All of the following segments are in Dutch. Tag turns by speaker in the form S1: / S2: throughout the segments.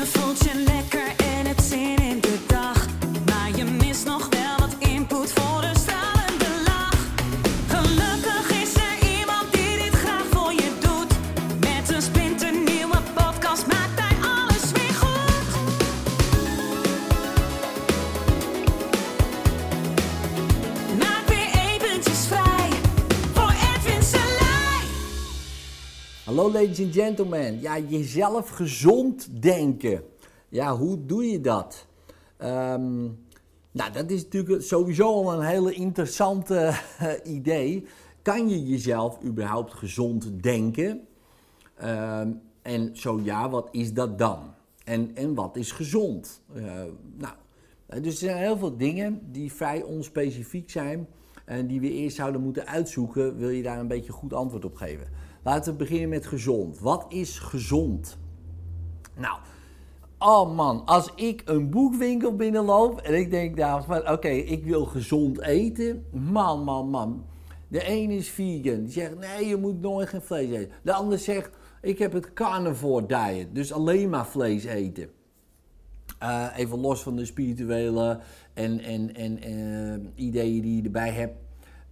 S1: Je voelt
S2: Ladies and gentlemen. Ja, jezelf gezond denken. Ja, hoe doe je dat? Ehm, nou, dat is natuurlijk sowieso al een hele interessante eh, idee. Kan je jezelf überhaupt gezond denken? Ehm, en zo ja, wat is dat dan? En, en wat is gezond? Eh, nou, eh, dus er zijn heel veel dingen die vrij onspecifiek zijn en die we eerst zouden moeten uitzoeken, wil je daar een beetje goed antwoord op geven. Laten we beginnen met gezond. Wat is gezond? Nou, oh man, als ik een boekwinkel binnenloop en ik denk daar van, oké, ik wil gezond eten. Man, man, man. De een is vegan, die zegt, nee, je moet nooit geen vlees eten. De ander zegt, ik heb het carnivore diet, dus alleen maar vlees eten. Uh, even los van de spirituele en, en, en uh, ideeën die je erbij hebt.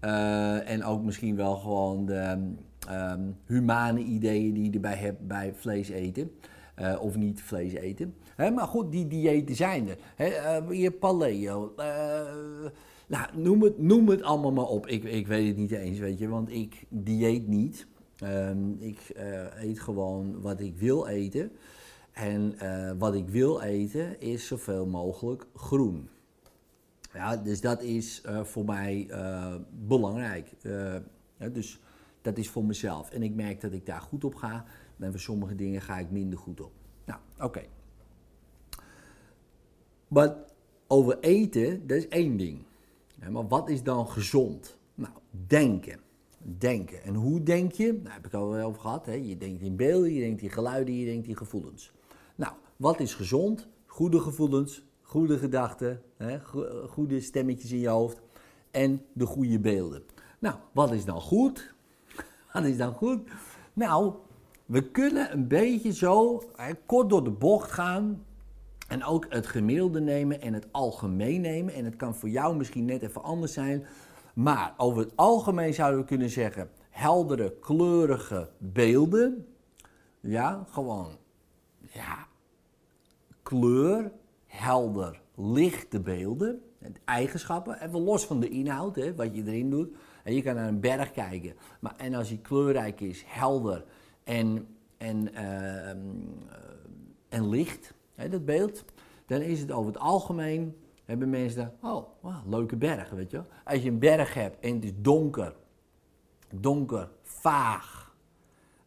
S2: Uh, en ook misschien wel gewoon de um, humane ideeën die je erbij hebt bij vlees eten. of niet vlees eten. Maar goed, die diëten zijn er. He, je paleo. nou, noem het, noem het allemaal maar op. Ik, ik weet het niet eens, weet je, want ik dieet niet. Um, ik eet gewoon wat ik wil eten. En wat ik wil eten is zoveel mogelijk groen. Ja, dus dat is voor mij belangrijk. Dus dat is voor mezelf. En ik merk dat ik daar goed op ga. En voor sommige dingen ga ik minder goed op. Nou, oké. Maar over eten, dat is één ding. Maar wat is dan gezond? Nou, denken. Denken. En hoe denk je? Daar heb ik al wel over gehad. Hè? Je denkt in beelden, je denkt in geluiden, je denkt in gevoelens. Nou, wat is gezond? Goede gevoelens, goede gedachten, hè, goede stemmetjes in je hoofd en de goede beelden. Nou, wat is dan goed? Wat is dan goed? Nou, we kunnen een beetje zo kort door de bocht gaan en ook het gemiddelde nemen en het algemeen nemen. En het kan voor jou misschien net even anders zijn. Maar over het algemeen zouden we kunnen zeggen heldere, kleurige beelden. Ja, gewoon ja, kleur, helder, lichte beelden, eigenschappen, even los van de inhoud, hè, wat je erin doet. Je kan naar een berg kijken, maar, en als die kleurrijk is, helder en, en, uh, en licht, hè, dat beeld, dan is het over het algemeen, hebben mensen, oh, leuke berg, weet je Als je een berg hebt en het is donker, donker, vaag,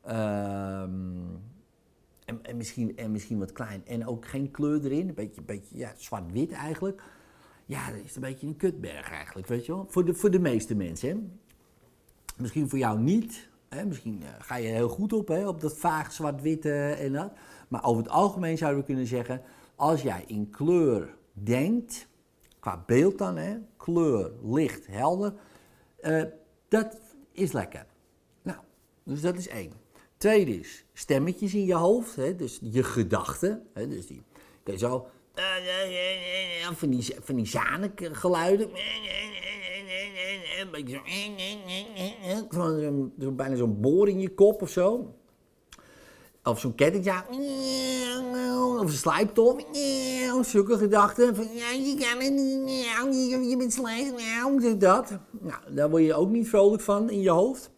S2: uh, en, en, misschien, en misschien wat klein. En ook geen kleur erin. Een beetje, beetje ja, zwart-wit eigenlijk. Ja, dat is een beetje een kutberg eigenlijk, weet je wel. Voor de, voor de meeste mensen, hè. Misschien voor jou niet. Hè? Misschien uh, ga je heel goed op, hè? op dat vaag zwart-witte en dat. Maar over het algemeen zouden we kunnen zeggen... als jij in kleur denkt, qua beeld dan, hè? kleur, licht, helder... Uh, dat is lekker. Nou, dus dat is één. Tweede is stemmetjes in je hoofd, hè, dus je gedachten. Dus die je zo. Van die, van die. Een beetje zo. bijna zo'n boor in je kop of zo. Of zo'n kettingja. Of een slijptol. Zulke gedachten. Van, ja, je kan het niet. Je bent slecht. Dat. Nou, daar word je ook niet vrolijk van in je hoofd.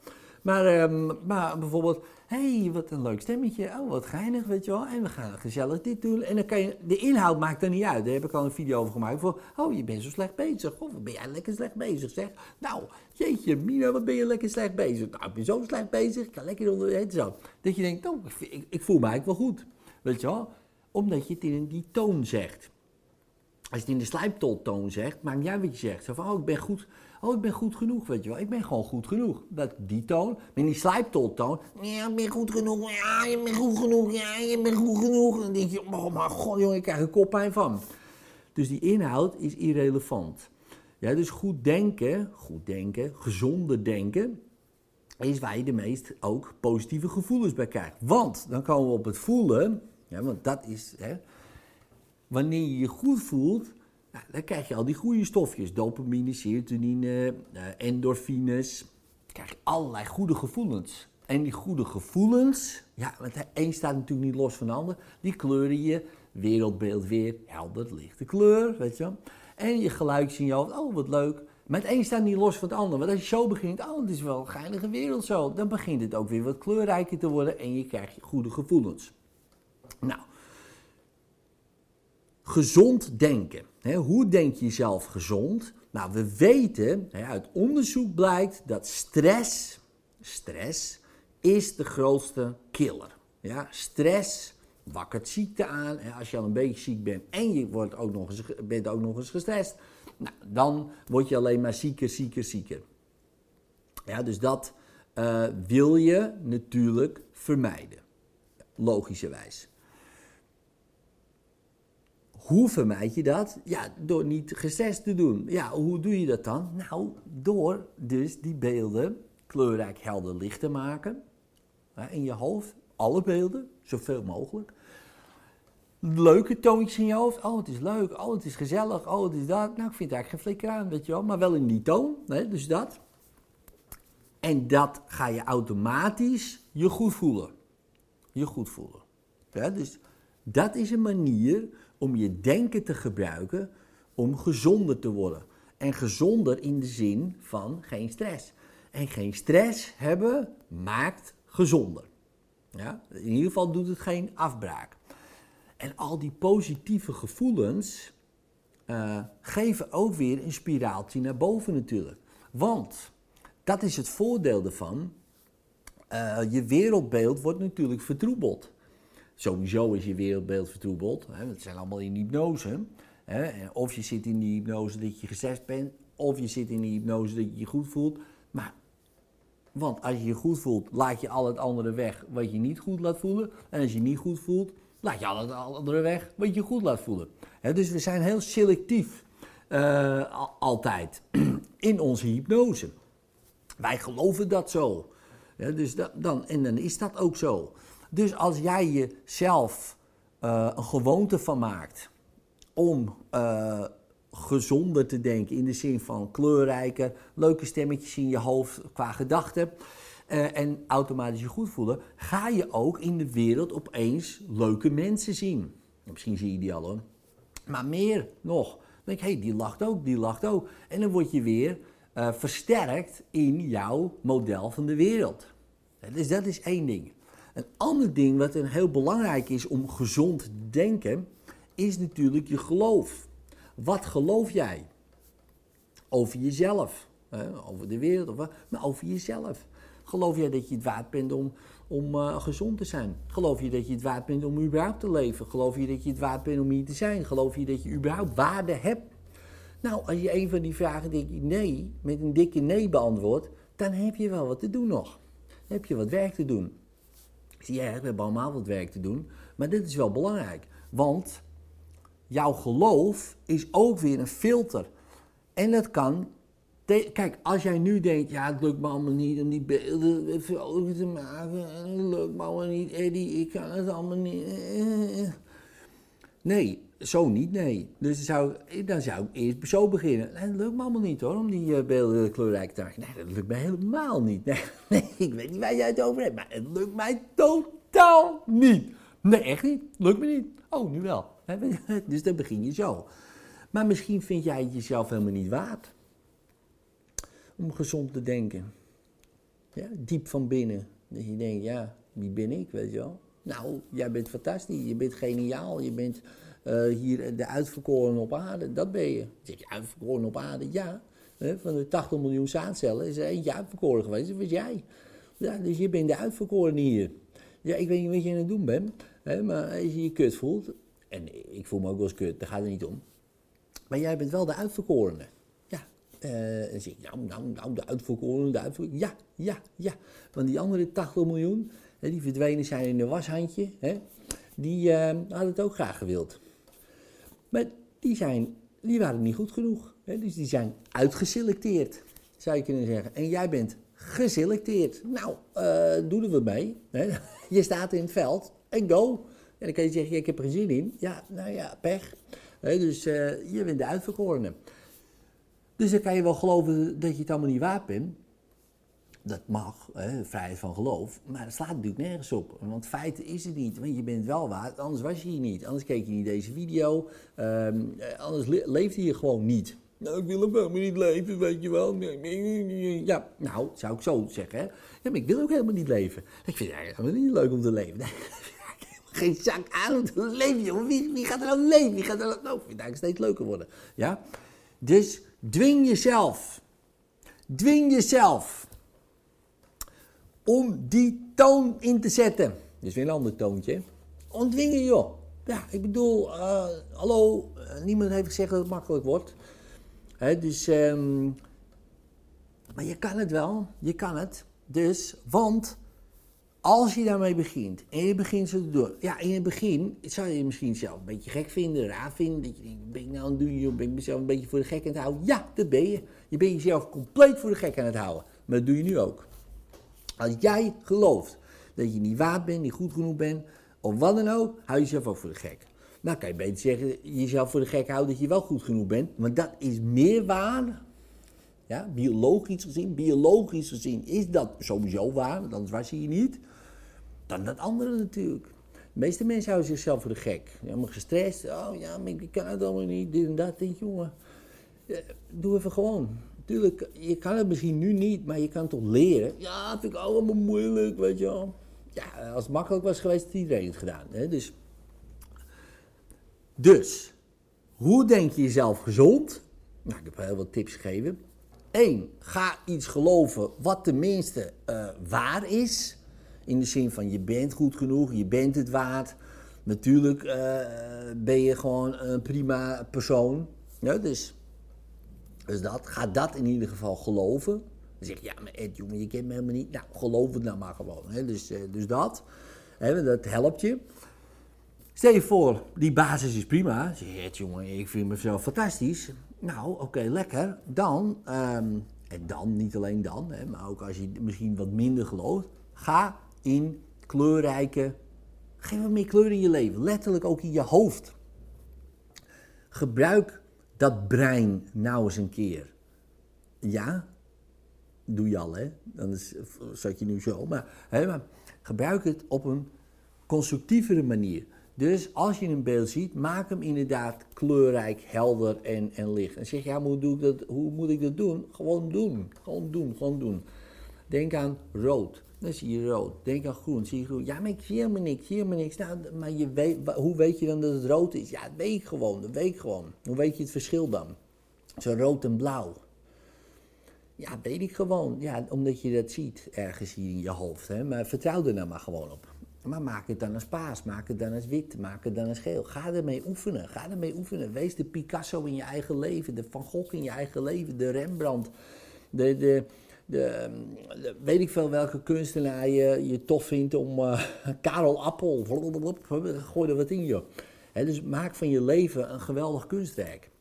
S2: Maar, um, maar bijvoorbeeld, hé, hey, wat een leuk stemmetje. Oh, wat geinig, weet je wel. En we gaan gezellig dit doen. En dan kan je, de inhoud maakt er niet uit. Daar heb ik al een video over gemaakt. Voor, oh, je bent zo slecht bezig. Of ben jij lekker slecht bezig, zeg. Nou, jeetje, Mina, wat ben je lekker slecht bezig. Nou, ik ben zo slecht bezig. Ik kan lekker onder, zo. Dat je denkt, oh, ik, ik voel me eigenlijk wel goed. Weet je wel. Omdat je het in die toon zegt. Als je het in de slijptoltoon zegt, maakt niet uit wat je zegt. Zo van, oh, ik ben goed Oh, ik ben goed genoeg, weet je wel. Ik ben gewoon goed genoeg. Dat, die toon. In die slijptoltoon. Ja, ik ben goed genoeg. Ja, je bent goed genoeg. Ja, je bent goed genoeg. En dan denk je, oh mijn god, jongen, ik krijg er koppijn van. Dus die inhoud is irrelevant. Ja, dus goed denken, goed denken, gezonde denken, is waar je de meest ook positieve gevoelens bij krijgt. Want dan komen we op het voelen, ja, want dat is, hè, wanneer je je goed voelt, nou, dan krijg je al die goede stofjes. Dopamine, serotonine, eh, endorfines. Dan krijg je allerlei goede gevoelens. En die goede gevoelens, ja, want de een staat natuurlijk niet los van de ander. Die kleuren je wereldbeeld weer helder, lichte kleur, weet je. En je geluidjes in je hoofd, oh wat leuk. Maar het een staat niet los van het ander. Want als je zo begint, oh het is wel een geinige wereld zo. Dan begint het ook weer wat kleurrijker te worden en je krijgt goede gevoelens. Nou, gezond denken. Hoe denk je zelf gezond? Nou, we weten, uit onderzoek blijkt dat stress, stress is de grootste killer. Ja, stress wakkert ziekte aan. Als je al een beetje ziek bent en je wordt ook nog eens, bent ook nog eens gestrest, nou, dan word je alleen maar zieker, zieker, zieker. Ja, dus dat uh, wil je natuurlijk vermijden. Logischerwijs. Hoe vermijd je dat? Ja, door niet gestrest te doen. Ja, hoe doe je dat dan? Nou, door dus die beelden kleurrijk helder licht te maken. In je hoofd, alle beelden, zoveel mogelijk. Leuke toontjes in je hoofd. Oh, het is leuk. Oh, het is gezellig. Oh, het is dat. Nou, ik vind het eigenlijk geen flikker aan, weet je wel. Maar wel in die toon, dus dat. En dat ga je automatisch je goed voelen. Je goed voelen. Dus dat is een manier om je denken te gebruiken om gezonder te worden. En gezonder in de zin van geen stress. En geen stress hebben maakt gezonder. Ja? In ieder geval doet het geen afbraak. En al die positieve gevoelens uh, geven ook weer een spiraaltje naar boven natuurlijk. Want dat is het voordeel ervan. Uh, je wereldbeeld wordt natuurlijk vertroebeld. Sowieso is je wereldbeeld vertroebeld. Dat zijn allemaal in hypnose. Of je zit in die hypnose dat je gezegd bent, of je zit in die hypnose dat je je goed voelt. Maar, want als je je goed voelt, laat je al het andere weg wat je niet goed laat voelen. En als je niet goed voelt, laat je al het andere weg wat je goed laat voelen. Dus we zijn heel selectief uh, altijd in onze hypnose. Wij geloven dat zo. Dus dan, en dan is dat ook zo. Dus als jij jezelf uh, een gewoonte van maakt om uh, gezonder te denken, in de zin van kleurrijker, leuke stemmetjes in je hoofd qua gedachten. Uh, en automatisch je goed voelen, ga je ook in de wereld opeens leuke mensen zien. Misschien zie je die al hoor. Maar meer nog. Dan denk hé, hey, die lacht ook, die lacht ook. En dan word je weer versterkt in jouw model van de wereld. Dus dat is één ding. Een ander ding wat heel belangrijk is om gezond te denken, is natuurlijk je geloof. Wat geloof jij? Over jezelf, hè? over de wereld, maar over jezelf. Geloof jij dat je het waard bent om, om uh, gezond te zijn? Geloof je dat je het waard bent om überhaupt te leven? Geloof je dat je het waard bent om hier te zijn? Geloof je dat je überhaupt waarde hebt? Nou, als je een van die vragen denk ik nee, met een dikke nee beantwoordt, dan heb je wel wat te doen nog. Heb je wat werk te doen. Je, we hebben allemaal wat werk te doen, maar dit is wel belangrijk. Want jouw geloof is ook weer een filter. En dat kan. Kijk, als jij nu denkt, ja, het lukt me allemaal niet om die beelden vrolijk te maken. Het lukt me allemaal niet, Eddie, ik kan het allemaal niet. Nee, zo niet, nee. Dus dan zou, dan zou ik eerst zo beginnen. Dat lukt me allemaal niet hoor, om die uh, beelden kleurrijk te maken. Nee, dat lukt me helemaal niet. Nee, ik weet niet waar jij het over hebt, maar het lukt mij totaal niet. Nee, echt niet. Lukt me niet. Oh, nu wel. Dus dan begin je zo. Maar misschien vind jij het jezelf helemaal niet waard. Om gezond te denken. Ja, diep van binnen. Dat je denkt, ja, wie ben ik, weet je wel. Nou, jij bent fantastisch, je bent geniaal, je bent hier de uitverkoren op aarde. Dat ben je. Zeg je uitverkoren op aarde? Ja. van de 80 miljoen zaadcellen is er eentje uitverkoren geweest, dat was jij. Ja, dus je bent de uitverkoren hier. Ja, ik weet niet wat je aan het doen bent, hè, maar als je je kut voelt, en ik voel me ook wel eens kut, daar gaat het niet om. Maar jij bent wel de uitverkorene. Ja. Uh, zeg ik, nou, nou, nou, de uitverkorene, de uitverkorene. Ja, ja, ja. Want die andere 80 miljoen, die verdwenen zijn in een washandje, hè, die uh, hadden het ook graag gewild. Maar die, zijn, waren niet goed genoeg. Hè? Dus die zijn uitgeselecteerd, zou je kunnen zeggen. En jij bent geselecteerd. Nou, uh, doe er wat mee. Hè? Je staat in het veld en go. dan kan je zeggen, ik heb er zin in. Ja, nou ja, pech. Hè, dus eh, je bent de uitverkorene. Dus dan kan je wel geloven dat je het allemaal niet waard bent. Dat mag, hè, vrijheid van geloof. Maar dat slaat natuurlijk nergens op. Want feiten is het niet. Want je bent wel waard, anders was je hier niet. Anders keek je niet deze video. ehm, eh, anders le- leefde je gewoon niet. Nou, ik wil ook helemaal niet leven, weet je wel. Ja, nou, zou ik zo zeggen. Hè? Ja, maar ik wil ook helemaal niet leven. Ik vind het eigenlijk niet leuk om te leven. Nee, geen zak aan om te leven. Wie, gaat er nou leven? Wie gaat er nou... Nou, ik vind het steeds leuker worden. Ja? Dus dwing jezelf. Dwing jezelf. Om die toon in te zetten. Dus weer een ander toontje. Ontwingen, joh. Ja, ik bedoel, eh, hallo, eh, niemand heeft gezegd dat het makkelijk wordt. Dus, ehm, maar je kan het wel, je kan het. Dus, want als je daarmee begint en je begint zo te doen. Ja, in het begin zou je je misschien zelf een beetje gek vinden, raar vinden. Dat je denkt, ben ik nou aan het doen, joh? ben ik mezelf een beetje voor de gek aan het houden? Ja, dat ben je. Je bent jezelf compleet voor de gek aan het houden. Maar dat doe je nu ook. Als jij gelooft dat je niet waard bent, niet goed genoeg bent, of wat dan ook, hou je jezelf ook voor de gek. Nou kan je beter zeggen, jezelf voor de gek houden dat je wel goed genoeg bent, want dat is meer waar. Ja, biologisch gezien, biologisch gezien is dat sowieso waar, want anders was je niet. Dan dat andere natuurlijk. De meeste mensen houden zichzelf voor de gek. Helemaal gestrest. Oh ja, maar ik kan het allemaal niet. Dit en dat. Denk jongen, eh, doe even gewoon. Tuurlijk, je kan het misschien nu niet, maar je kan toch leren. Ja, dat vind ik allemaal moeilijk, weet je wel. Ja, als het makkelijk was geweest, had iedereen het gedaan. Hè? Dus, dus, hoe denk je jezelf gezond? Nou, ik heb heel wat tips gegeven. Eén, ga iets geloven wat tenminste eh, waar is. In de zin van je bent goed genoeg, je bent het waard. Natuurlijk eh, ben je gewoon een prima persoon. Ja, dus, dus dat, ga dat in ieder geval geloven. Dan zeg je, ja, maar Ed, jongen, je kent me helemaal niet. Nou, geloof het nou maar gewoon. Hè? Dus, eh, dus dat, hè, dat helpt je. Stel je voor, die basis is prima. Zeg je, Ed, jongen, ik vind mezelf fantastisch. Nou, oké, lekker. Dan, ehm, en dan, niet alleen dan, hè, maar ook als je misschien wat minder gelooft, ga in kleurrijke, geef wat meer kleur in je leven. Letterlijk ook in je hoofd. Gebruik dat brein nou eens een keer. Ja, doe je al, hè? Anders zat je nu zo. Maar, hè, maar gebruik het op een constructievere manier. Dus als je een beeld ziet, maak hem inderdaad kleurrijk, helder en, en licht. En zeg ja, hoe, doe ik dat, hoe moet ik dat doen? Gewoon doen. Gewoon doen, gewoon doen. Denk aan rood. Dan zie je rood. Denk aan groen. Zie je groen. Ja, maar ik zie helemaal niks. Ik zie helemaal niks. Nou, maar je weet, hoe weet je dan dat het rood is? Ja, dat weet ik gewoon. Dat weet ik gewoon. Hoe weet je het verschil dan? Zo rood en blauw. Ja, weet ik gewoon. Ja, omdat je dat ziet ergens hier in je hoofd. Hè? Maar vertrouw er nou maar gewoon op. Maar maak het dan als paas, maak het dan als wit, maak het dan als geel. Ga ermee oefenen, ga ermee oefenen. Wees de Picasso in je eigen leven, de Van Gogh in je eigen leven, de Rembrandt. De, de, weet ik veel welke kunstenaar je, tof vindt om... eh, Karel Appel, gooi er wat in joh. Dus maak van je leven een geweldig kunstwerk.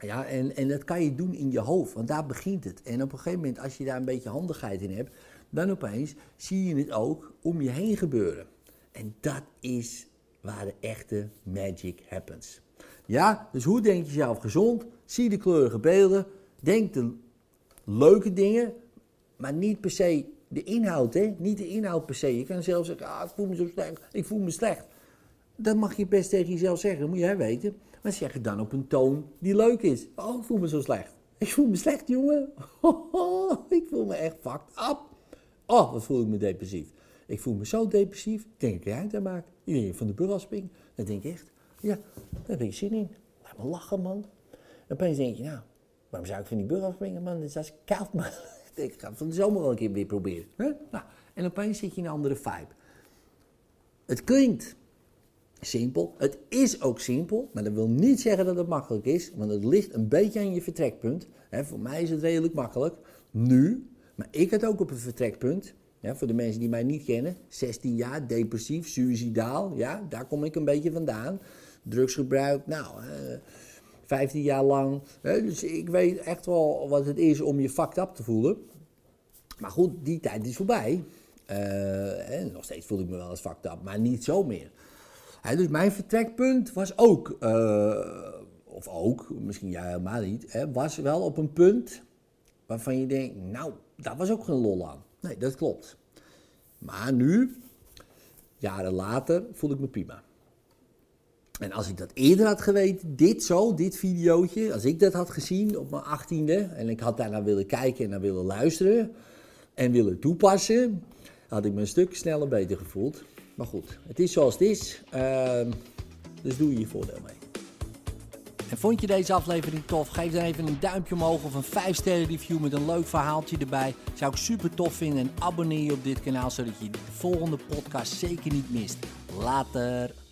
S2: Ja, en, en dat kan je doen in je hoofd, want daar begint het. En op een gegeven moment, als je daar een beetje handigheid in hebt, dan opeens zie je het ook om je heen gebeuren. En dat is waar de echte magic happens. Ja, dus hoe denk je zelf gezond? Zie de kleurige beelden, denk de leuke dingen, maar niet per se de inhoud, hè? Niet de inhoud per se. Je kan zelf zeggen, ah, ik voel me zo slecht, ik voel me slecht. Dat mag je best tegen jezelf zeggen, dat moet jij weten. Maar zeg het dan op een toon die leuk is. Oh, ik voel me zo slecht. Ik voel me slecht, jongen. ik voel me echt fucked up. Oh, wat voel ik me depressief. Ik voel me zo depressief. Ik denk dat jij het aan maakt. Je denkt van de brug afspringen. Dan denk ik echt, ja, daar heb ik zin in. Laat me lachen, man. En opeens denk je, nou, waarom zou ik van die brug afspringen, man? Het is koud, man. Ik ga het van de zomer wel een keer weer proberen. Hè? Nou, en opeens zit je in een andere vibe. Het klinkt simpel. Het is ook simpel, maar dat wil niet zeggen dat het makkelijk is, want het ligt een beetje aan je vertrekpunt. Voor mij is het redelijk makkelijk, nu, maar ik had ook op een vertrekpunt. Voor de mensen die mij niet kennen, 16 jaar, depressief, suicidaal, ja, daar kom ik een beetje vandaan. Drugsgebruik, nou, eh, 15 jaar lang. Hè, dus ik weet echt wel wat het is om je fucked up te voelen. Maar goed, die tijd is voorbij. Eh, nog steeds voel ik me wel eens fucked up, maar niet zo meer. Hè, dus mijn vertrekpunt was ook, eh, of ook, misschien jij helemaal niet, hè, was wel op een punt waarvan je denkt, nou, daar was ook geen lol aan. Nee, dat klopt. Maar nu, jaren later, voel ik me prima. En als ik dat eerder had geweten, dit zo, dit videootje, als ik dat had gezien op mijn achttiende en ik had daarnaar willen kijken en naar willen luisteren en willen toepassen, had ik me een stuk sneller beter gevoeld. Maar goed, het is zoals het is, ehm, dus doe je je voordeel mee. En vond je deze aflevering tof? Geef dan even een duimpje omhoog of een 5 sterren review met een leuk verhaaltje erbij. Zou ik super tof vinden en abonneer je op dit kanaal zodat je de volgende podcast zeker niet mist. Later!